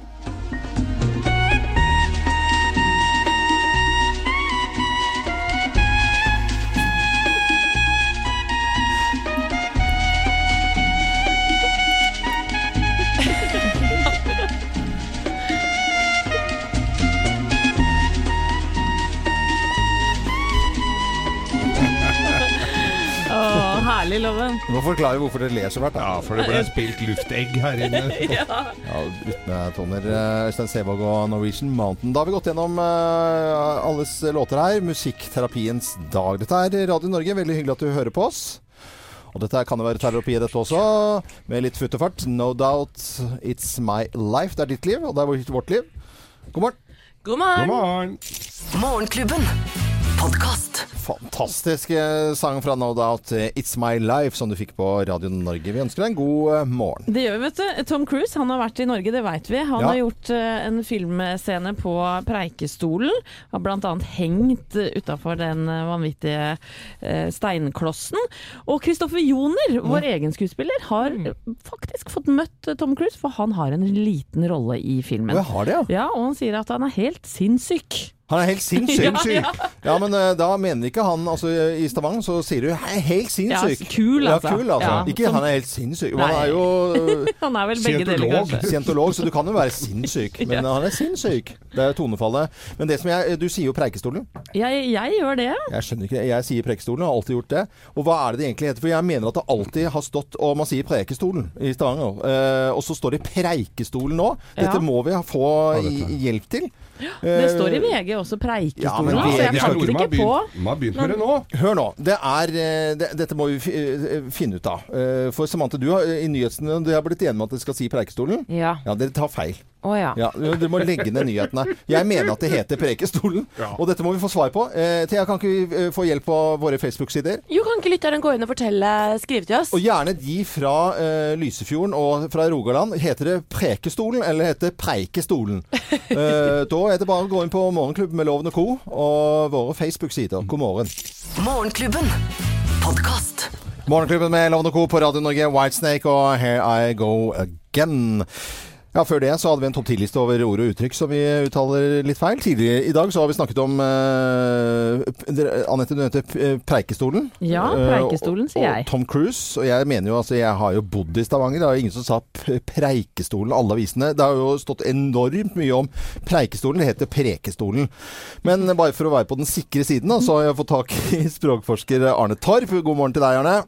Å, herlig, Loven. Du må forklare hvorfor dere ler så fælt. Ja, for det ble spilt luftegg her inne. <laughs> ja. Ja, Rytmetoner. eh, Øystein Sevåg og Norwegian Mountain. Da har vi gått gjennom uh, alles låter her. Musikkterapiens dag. Dette er Radio Norge. Veldig hyggelig at du hører på oss. Og dette kan jo være terapi, dette også. Med litt futt og fart. No doubt it's my life. Det er ditt liv, og det er vårt liv. God morgen. God morgen. God morgen. Morgenklubben. Podkast. Fantastisk sang fra No Doubt, It's My Life, som du fikk på Radio Norge. Vi ønsker deg en god eh, morgen. Det gjør vi, vet du. Tom Cruise han har vært i Norge, det veit vi. Han Ja. har gjort eh, en filmscene på Preikestolen. Har bl.a. hengt utafor den eh, vanvittige steinklossen. Og Kristoffer Joner, vår egen skuespiller, har Mm. faktisk fått møtt Tom Cruise, for han har en liten rolle i filmen. Jeg har det, ja. Ja, og han sier at han er helt sinnssyk. Han er helt sinnssyk. <laughs> Ja, ja. Ja, men eh, da mener ikke han altså, I Stavanger så sier du «Hei, helt sinnssyk. Ja, kul, altså. Ja, kul, altså. Ja, Ikke han er helt sinnssyk. Han er jo eh, <laughs> Han er vel begge deler, kanskje. Scientolog, så du kan jo være sinnssyk. <laughs> Men han er sinnssyk. Det er tonefallet. Men det som jeg Du sier jo Preikestolen. Jeg, jeg gjør det. Jeg skjønner ikke det. Jeg sier Preikestolen, har alltid gjort det. Og hva er det det egentlig heter? For jeg mener at det alltid har stått Og man sier Preikestolen i Stavanger. Uh, og så står det Preikestolen nå. Dette Ja. må vi få hjelp til. Det står i VG også Preikestolen, ja, så jeg det ikke på. Man har begynt med det nå. Hør nå. Det er, eh, det, dette må vi eh, finne ut av. Eh, For Samantha, du har i nyhetene du har blitt enig med at dere skal si Preikestolen? Ja. Ja, dere tar feil. Oh, ja. Ja, Dere må legge ned nyhetene. Jeg mener at det heter Preikestolen. Og dette må vi få svar på. Eh, Thea, kan ikke vi få hjelp på våre Facebook-sider? Jo, kan ikke lytteren gå inn og fortelle, skrive til oss? Og gjerne de fra eh, Lysefjorden og fra Rogaland. Heter det Prekestolen eller heter det Preikestolen? <laughs> Eh, da er det bare å gå inn på Morgenklubben med Loven og Co. og våre Facebook-sider. God morgen. Morgenklubben. Podkast. Morgenklubben med Loven og Co. på Radio Norge, Whitesnake og Here I Go Again. Ja, Før det så hadde vi en topp 10-liste over ord og uttrykk som vi uttaler litt feil. Tidligere i dag så har vi snakket om uh, Anette, du nevnte eh, Preikestolen. Ja, Preikestolen, Preikestolen, og- sier jeg. Og Tom Cruise. Og jeg mener jo altså Jeg har jo bodd i Stavanger. Det er jo ingen som sa Preikestolen, alle avisene. Det har jo stått enormt mye om Preikestolen. Det heter Prekestolen. Men bare for å være på den sikre siden, da, så har jeg fått tak i <laughs> språkforsker Arne Torp. God morgen til deg, Arne.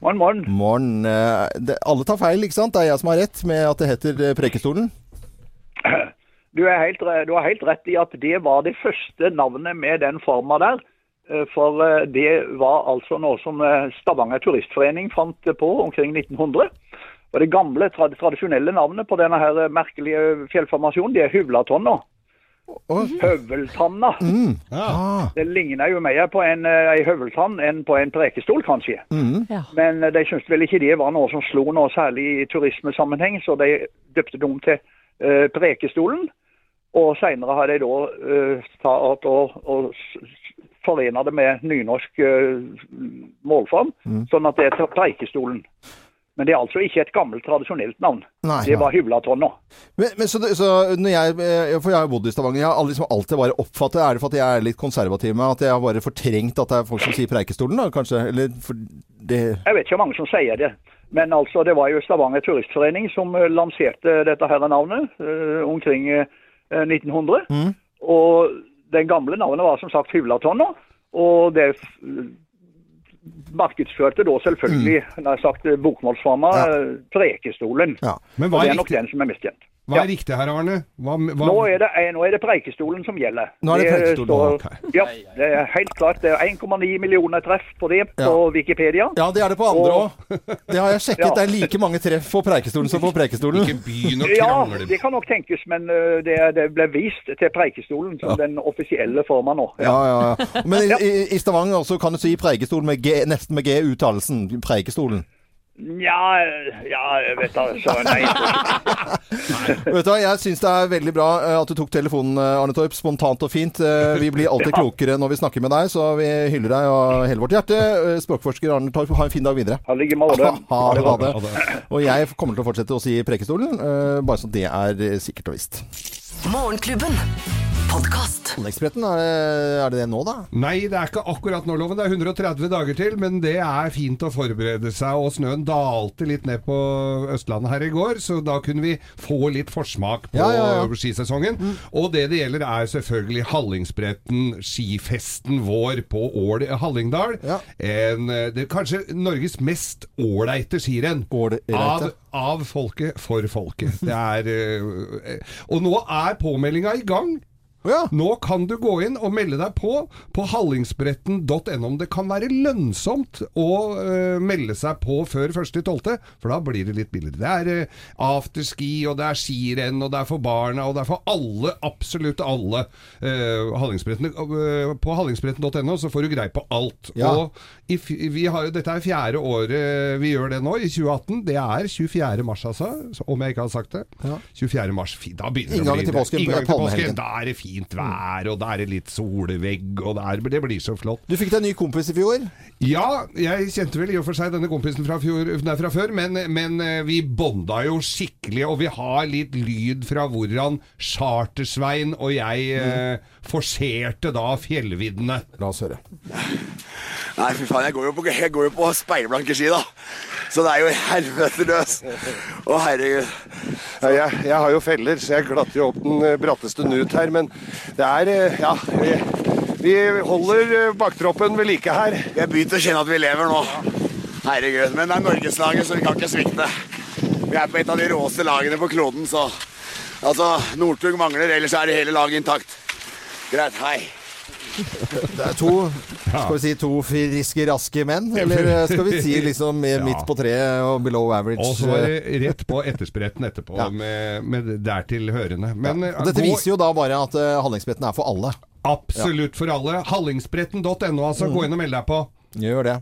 Morgen, morgen. Morgen. Eh, det, alle tar feil, ikke sant? Det er jeg som har rett med at det heter eh, Prekestolen. <clears throat> Du, er helt, du har helt rett i at det var det første navnet med den forma der. Eh, For det var altså noe som Stavanger Turistforening fant på omkring 1900. Og Det gamle, tradisjonelle navnet på denne her merkelige fjellformasjonen, det er Huvlatonna. Høveltanna. Mm. Det ligner jo mer på en, en ei høveltann enn på en prekestol, kanskje. Mm. Men eh, de syntes vel ikke det var noe som slo noe særlig i turismesammenheng, så de døpte det om til uh, Prekestolen. Og senere har de da uh, tatt og, og forena det med nynorsk uh, målform, sånn at det er Preikestolen. Men det er altså ikke et gammelt, tradisjonelt navn. Nei, det var Huvlatonna. Men, men så, så når jeg, eh, for jeg har bodd i Stavanger. Jeg har liksom alltid bare oppfattet Er det for at jeg er litt konservativ med at jeg har bare fortrengt at det er folk som sier Preikestolen, da, kanskje? Eller for det Jeg vet ikke hvor mange som sier det. Men altså, det var jo Stavanger Turistforening som eh, lanserte dette her navnet øh, omkring øh, 1900. Mm. Og den gamle navnet var som sagt Huvlatonna. Og det markedsførte da selvfølgelig, nær sagt eh, bokmålsforma, ja. Prekestolen. Men og hva det er er nok den som er mest kjent. Hva er riktig her, Arne? Hva, hva, Nå er, det, nå er det Preikestolen som gjelder. Nå er det Preikestolen, står- Ja, det er helt klart. Det er 1,9 millioner treff på det på Wikipedia. Ja, det er det på andre Og- Det har jeg sjekket. Ja. Det er like mange treff på Preikestolen som på Preikestolen. Ikke begynn å Ja, krangle. det kan nok tenkes, men det, det ble vist til Preikestolen som den offisielle formen nå. Ja, ja, ja. Men i, i, i Stavanger også kan du si Preikestolen med G, nesten med G-uttalelsen. Preikestolen. Ja, ja, jeg vet da søren. Vet du hva, Jeg syns det er veldig bra eh, at du tok telefonen, eh, Arne Torp. Spontant og fint. Eh, Vi blir alltid <laughs> klokere når vi snakker med deg, så vi hyller deg av hele vårt hjerte. Språkforsker Arne Torp, ha en fin dag videre. Ha like måte. Ha det. Ha det. Og jeg kommer til å fortsette å si Preikestolen, eh, bare så det er sikkert og visst. Morgenklubben. Podkast. Anleggsbretten, er det, er det det nå, da? Nei, det er ikke akkurat nå, Loven. Det er 130 dager til, men det er fint å forberede seg. Og snøen dalte litt ned på Østlandet her i går, så da kunne vi få litt forsmak på Ja, ja, ja. skisesongen. Og det det gjelder, er selvfølgelig Hallingsbretten, skifesten vår på Ål Hallingdal. En, eh, det er kanskje Norges mest ålreite skirenn. Av, av folket for folket. Det er eh, Og nå er påmeldinga i gang. Nå kan du gå inn og melde deg på på hallingsbretten.no. Om det kan være lønnsomt å uh, melde seg på før 1.12., for da blir det litt billigere. Det er uh, afterski, og det er skirenn, og det er for barna, og det er for alle, absolutt alle. Uh, Hallingsbretten, på hallingsbretten.no så får du greie på alt. Ja. Og i, vi har, jo- dette er fjerde året vi gjør det nå, i 2018. Det er 24. mars, altså, om jeg ikke har sagt det. 24. mars, da begynner det å bli Inngangen til påsken. Da er det fint vær, og det er litt solvegg, og det, er, det blir så flott. Du fikk deg ny kompis i fjor. Ja, jeg kjente vel i og for seg denne kompisen fra, fjor, nei, fra før, men, men eh, vi bonda jo skikkelig, og vi har litt lyd fra hvordan Chartersvein og jeg eh, forserte da fjellviddene. La oss høre. Nei, fy faen, jeg går jo på, jeg går jo på speilblanke ski, da. Så det er jo helvete løs. Å, herregud. Ja, jeg, jeg har jo feller, så jeg glatter jo opp den eh, bratteste nut her. Men det er eh, Ja, vi, vi holder eh, baktroppen ved like her. Jeg begynte å kjenne at vi lever nå. Herregud. Men det er Norgeslaget, så vi kan ikke svikte. Vi er på et av de råeste lagene på kloden, så Altså, Northug mangler, ellers er det hele laget intakt. Greit. Hei. Det er to Skal vi si to friske, raske menn? Eller eh, skal vi si liksom midt på treet og below average? Og så er det rett på etterspretten etterpå Ja. med, med dertil hørende. Men ja. Dette viser jo da bare at uh, Hallingsbretten er for alle. Absolutt for alle. Hallingsbretten.no, altså. Mm. Gå inn og meld deg på. Gjør det.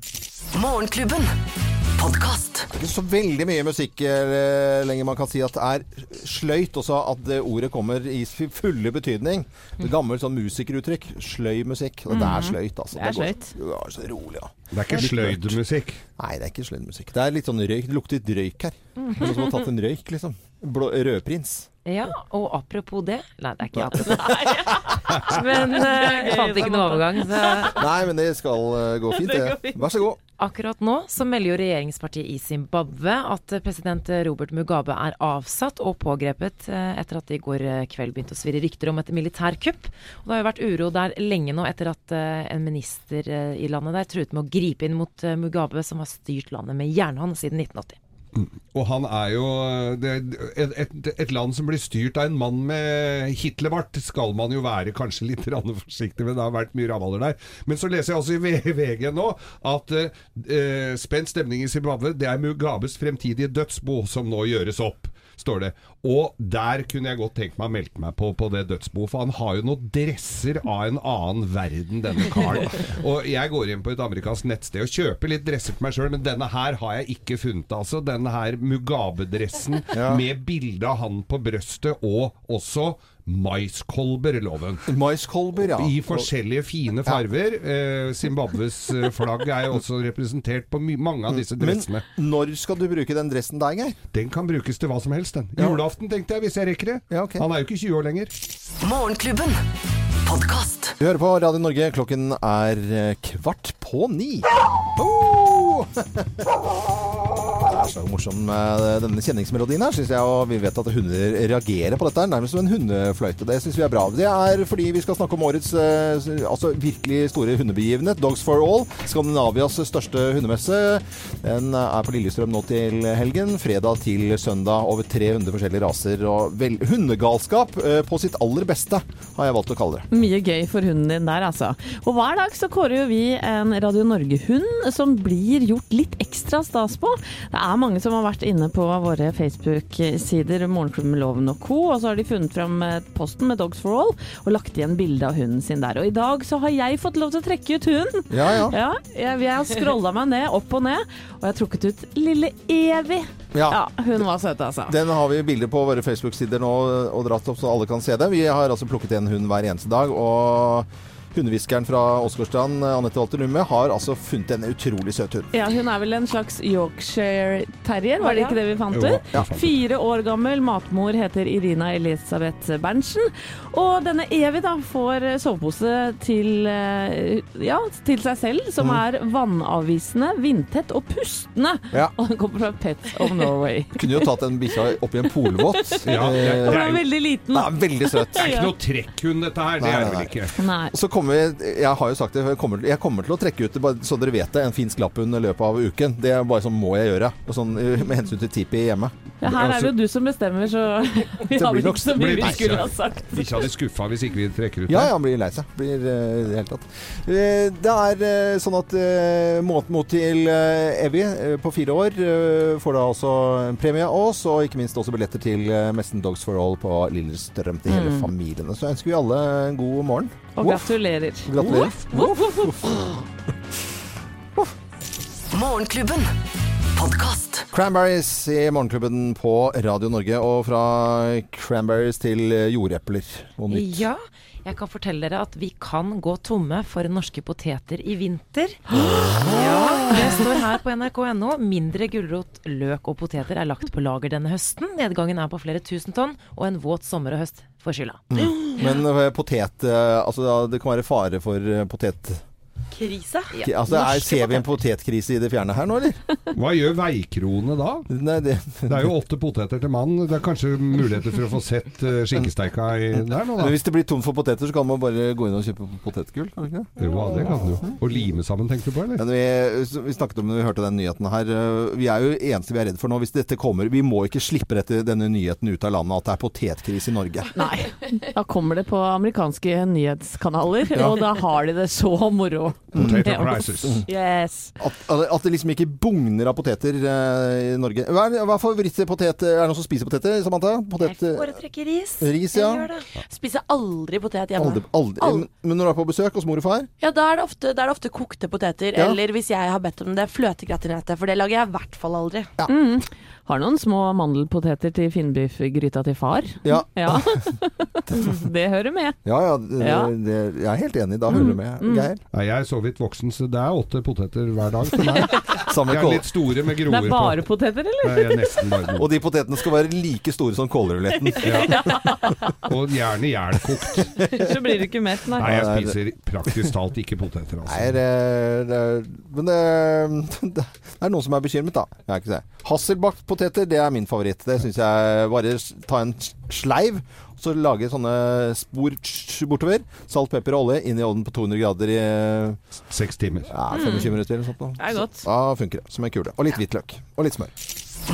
Morgenklubben. Podkast. Det er ikke så veldig mye musikk eh, lenger man kan si at det er sløyt også at det ordet kommer i fulle betydning. Det gammelt sånn musikeruttrykk. Sløy musikk. Og det er Mhm. sløyt, altså. Det er går sløyt. så- Ja, så rolig, ja. Det er ikke sløydmusikk. Nei, det er ikke sløydmusikk. Det er litt sånn røyk. Det lukter litt røyk her. Noen som har tatt en røyk, liksom. Blå, rødprins. Ja, og apropos det Nei, det er ikke apropos. <laughs> Men uh, jeg fant ikke noe overgang. Så. Nei, men det skal uh, gå <laughs> fint, Det går fint. Vær så god. Akkurat nå så melder jo regjeringspartiet i Zimbabwe at eh, president Robert Mugabe er avsatt og pågrepet eh, etter at det i går eh, kveld begynte å svirre rykter om et militærkupp. Og det har jo vært uro der lenge nå etter at en minister i landet der truet med å gripe inn mot Mugabe, som har styrt landet med jernhånd siden 1980. Og han er jo det, et, et, et land som blir styrt av en mann med Hitlerbart, skal man jo være kanskje litt forsiktig med. Det har vært mye ravaller der. Men så leser jeg også i VG nå at eh, spent stemning i Zimbabwe, det er Mugabes fremtidige dødsbo som nå gjøres opp. Står det. Og der kunne jeg godt tenkt meg å melde meg på på det dødsboet, for han har jo noen dresser av en annen verden, denne karen. <laughs> Og jeg går inn på et amerikansk nettsted og kjøper litt dresser til meg sjøl, men denne her har jeg ikke funnet, altså. Denne her Mugabe-dressen <laughs> Ja. med bilde av han på brøstet, og også maiskolber, loven. Maiskolber, ja. I forskjellige fine farver. Ja. Zimbabwes eh, flagg er jo også representert på mange av disse dressene. Men når skal du bruke den dressen der, Geir? Den kan brukes til hva som helst, den. Ja. Julaften, tenkte jeg, hvis jeg rekker det. Han er jo ikke 20 år lenger. Morgenklubben. Podcast. Du hører på Radio Norge. Klokken er eh, kvart på ni. Oh! <laughs> Er så morsom med denne kjenningsmelodien her, syns jeg. Og vi vet at hunder reagerer på dette, nærmest som en hundefløyte. Det syns vi er bra. Det er fordi vi skal snakke om årets eh, altså virkelig store hundebegivenhet, Dogs for All. Skandinavias største hundemesse. Den er på Lillestrøm nå til helgen. Fredag til søndag. Over 300 forskjellige raser. Og vel, hundegalskap eh, på sitt aller beste, har jeg valgt å kalle det. Mye gøy for hunden din der, altså. Og hver dag så kårer jo vi en Radio Norge-hund som blir gjort litt ekstra stas på. Det er mange som har vært inne på våre Facebook-sider, Morgenklubben med Loven og co., og så har de funnet fram eh, posten med Dogs for All og lagt igjen bilde av hunden sin der. Og i dag så har jeg fått lov til å trekke ut hunden. Ja, ja. jeg, jeg har scrolla meg ned, opp og ned, og jeg har trukket ut lille Evy. Ja. hun var søt, altså. Den har vi bilder på våre Facebook-sider nå og dratt opp så alle kan se det. Vi har altså plukket en hund hver eneste dag. og Hundehviskeren fra Åsgårdstrand, Anette Walter Numme, har altså funnet en utrolig søt hund. Ja, hun er vel en slags Yorkshire terrier, var det ikke det vi fant ut? ja. Fire år gammel, matmor heter Irina Elisabeth Berntsen. Og denne Evy da får sovepose til, eh, ja, til seg selv, som Mm. er vannavvisende, vindtett og pustende. Ja. Og den kommer fra Pets of Norway. <laughs> Kunne jo tatt den bikkja oppi en polvott. <laughs> Ja, den er veldig liten. Ja, veldig søt. Det er ikke noe trekkhund dette her, det Nei, er det vel ikke. Nei. Så kommer jeg har jo sagt det, jeg kommer, jeg kommer til å trekke ut, bare så dere vet det, en finsk lapphund i løpet av uken. Det er bare sånn må jeg gjøre. Sånn, eh, med hensyn til Tipi hjemme. Ja, her er det jo du som bestemmer, så <laughs> vi Det har vel ikke så mye vi skulle ha sagt. Ikke hadde skuffa hvis ikke vi trekker ut Ja, ja, han blir lei seg. Blir uh, helt det tatt. Uh, det er uh, sånn at uh, måten mot til eh, Evy eh, på fire år eh, får da også en premie av oss, og ikke minst også billetter til uh, Messen Dogs for All på Lillestrøm til hele Mm. familien. Så ønsker vi alle en god morgen. Og Voff. gratulerer. Gratulerer. Voff, voff, voff. Morgenklubben. Podkast. Cranberries i Morgenklubben på Radio Norge, og fra cranberries til jordepler og nytt. Ja, jeg kan fortelle dere at vi kan gå tomme for norske poteter i vinter. Ja, det står her på nrk.no. Mindre gulrot, løk og poteter er lagt på lager denne høsten. Nedgangen er på flere tusen tonn, og en våt sommer og høst får skylda. Men eh, potet eh, Altså, det kan være fare for eh, potet... Krise. Altså, er, Ser vi en potetkrise i det fjerne her nå, eller? <laughs> Hva gjør veikroene da? Nei, det, Det er jo åtte poteter til mann. Det er kanskje muligheter for å få sett uh, skinkesteika i der nå, Men hvis det blir tomt for poteter, så kan man bare gå inn og kjøpe potetgull? kan man ikke det? Jo, det kan du jo. Og lime sammen, tenkte du på, eller? Men vi, vi snakket om det, vi hørte den nyheten her. øh, Vi er jo eneste vi er redd for nå. Hvis dette kommer Vi må ikke slippe dette, denne nyheten ut av landet at det er potetkrise i Norge. Nei. Da kommer det på amerikanske nyhetskanaler, Ja. og da har de det så moro. Potato mm. crisis. Yes. At, at det liksom ikke bugner av poteter eh, i Norge. Hva er, hva er favorittpotet? Er det noen som spiser poteter, Samantha? Potet, Jeg foretrekker ris. Ris, ja. Jeg gjør det. Spiser aldri potet hjemme. aldri, aldri. Men når du er på besøk hos mor og far? Ja, da er det ofte, er det ofte kokte poteter. Ja. Eller hvis jeg har bedt om det, fløtegratinerte. For det lager jeg i hvert fall aldri. Mm. Har noen små mandelpoteter til finnbiffgryta til far. Ja. <laughs> <laughs> det hører med. Ja, ja. Det, Det, jeg er helt enig. Da hører du med. Mm. Geir? Ja, jeg er så vidt voksen, så det er åtte poteter hver dag til meg. <laughs> Samme De er litt store med Det er bare poteter, eller? Er nesten bare Og de potetene skal være like store som kålruletten. Ja. Og gjerne jernkokt. Så blir det ikke mett, nei. Nei, jeg spiser praktisk talt ikke poteter, altså. Nei, det, det, men det, det er noen som er bekymret, da. Jeg er ikke det. Hasselbakt poteter, det er min favoritt. Det syns jeg bare ta en sleiv, så lage sånne spor bortover. Salt, pepper og olje inn i ovnen på 200 grader i Seks timer. ja, 25 minutter eller noe sånt. nå. Det er godt. Da funker det som en kule. Og litt hvitløk. Og litt smør.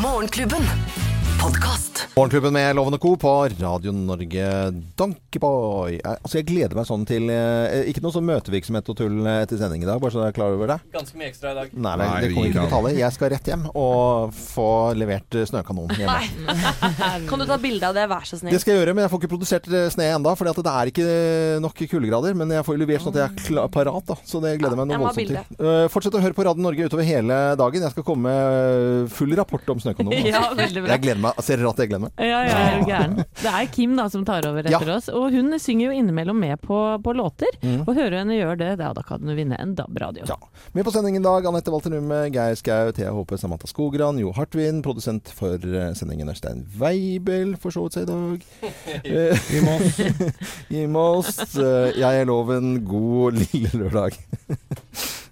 Morgenklubben. Podkast. Morgenklubben med Lovende Co. på Radio Norge. Donkeyboy. Jeg- Altså, jeg gleder meg sånn til eh, Ikke noe sånn møtevirksomhet og tull etter sending i dag, bare så jeg er klar over det. Ganske mye ekstra i dag. Nei, nei, Nei, det kommer ikke til å tale. Jeg skal rett hjem og få levert Snøkanonen snøkanon hjemme. <laughs> Kan du ta bilde av det, vær så snill? Det skal jeg gjøre, men jeg får ikke produsert eh, sne ennå. For det er ikke nok kuldegrader. Men jeg får levert sånn at jeg er klar, parat. da Så det gleder jeg meg noe voldsomt til. Uh, fortsett å høre på Radio Norge utover hele dagen. Jeg skal komme med full rapport om snøkanonen. altså. <laughs> Ja. Jeg gleder meg. Ser dere at jeg glemmer? Ja, ja, er du gæren. Det er Kim da som tar over etter Ja. oss, og hun synger jo innimellom med på, på låter. Mm. Og hører henne gjøre det, da, da kan hun vinne en DAB-radio. Ja. Med på sendingen i dag Anette Walter Numme, Geir Skau, Thea Håpe, Samantha Skogran, Jo Hartvin. Produsent for eh, sendingen Øystein Weibel for så vidt seg i dag. <laughs> I Moss. <laughs> I Moss. Eh, Jeg er Loven. God lille lørdag. <laughs>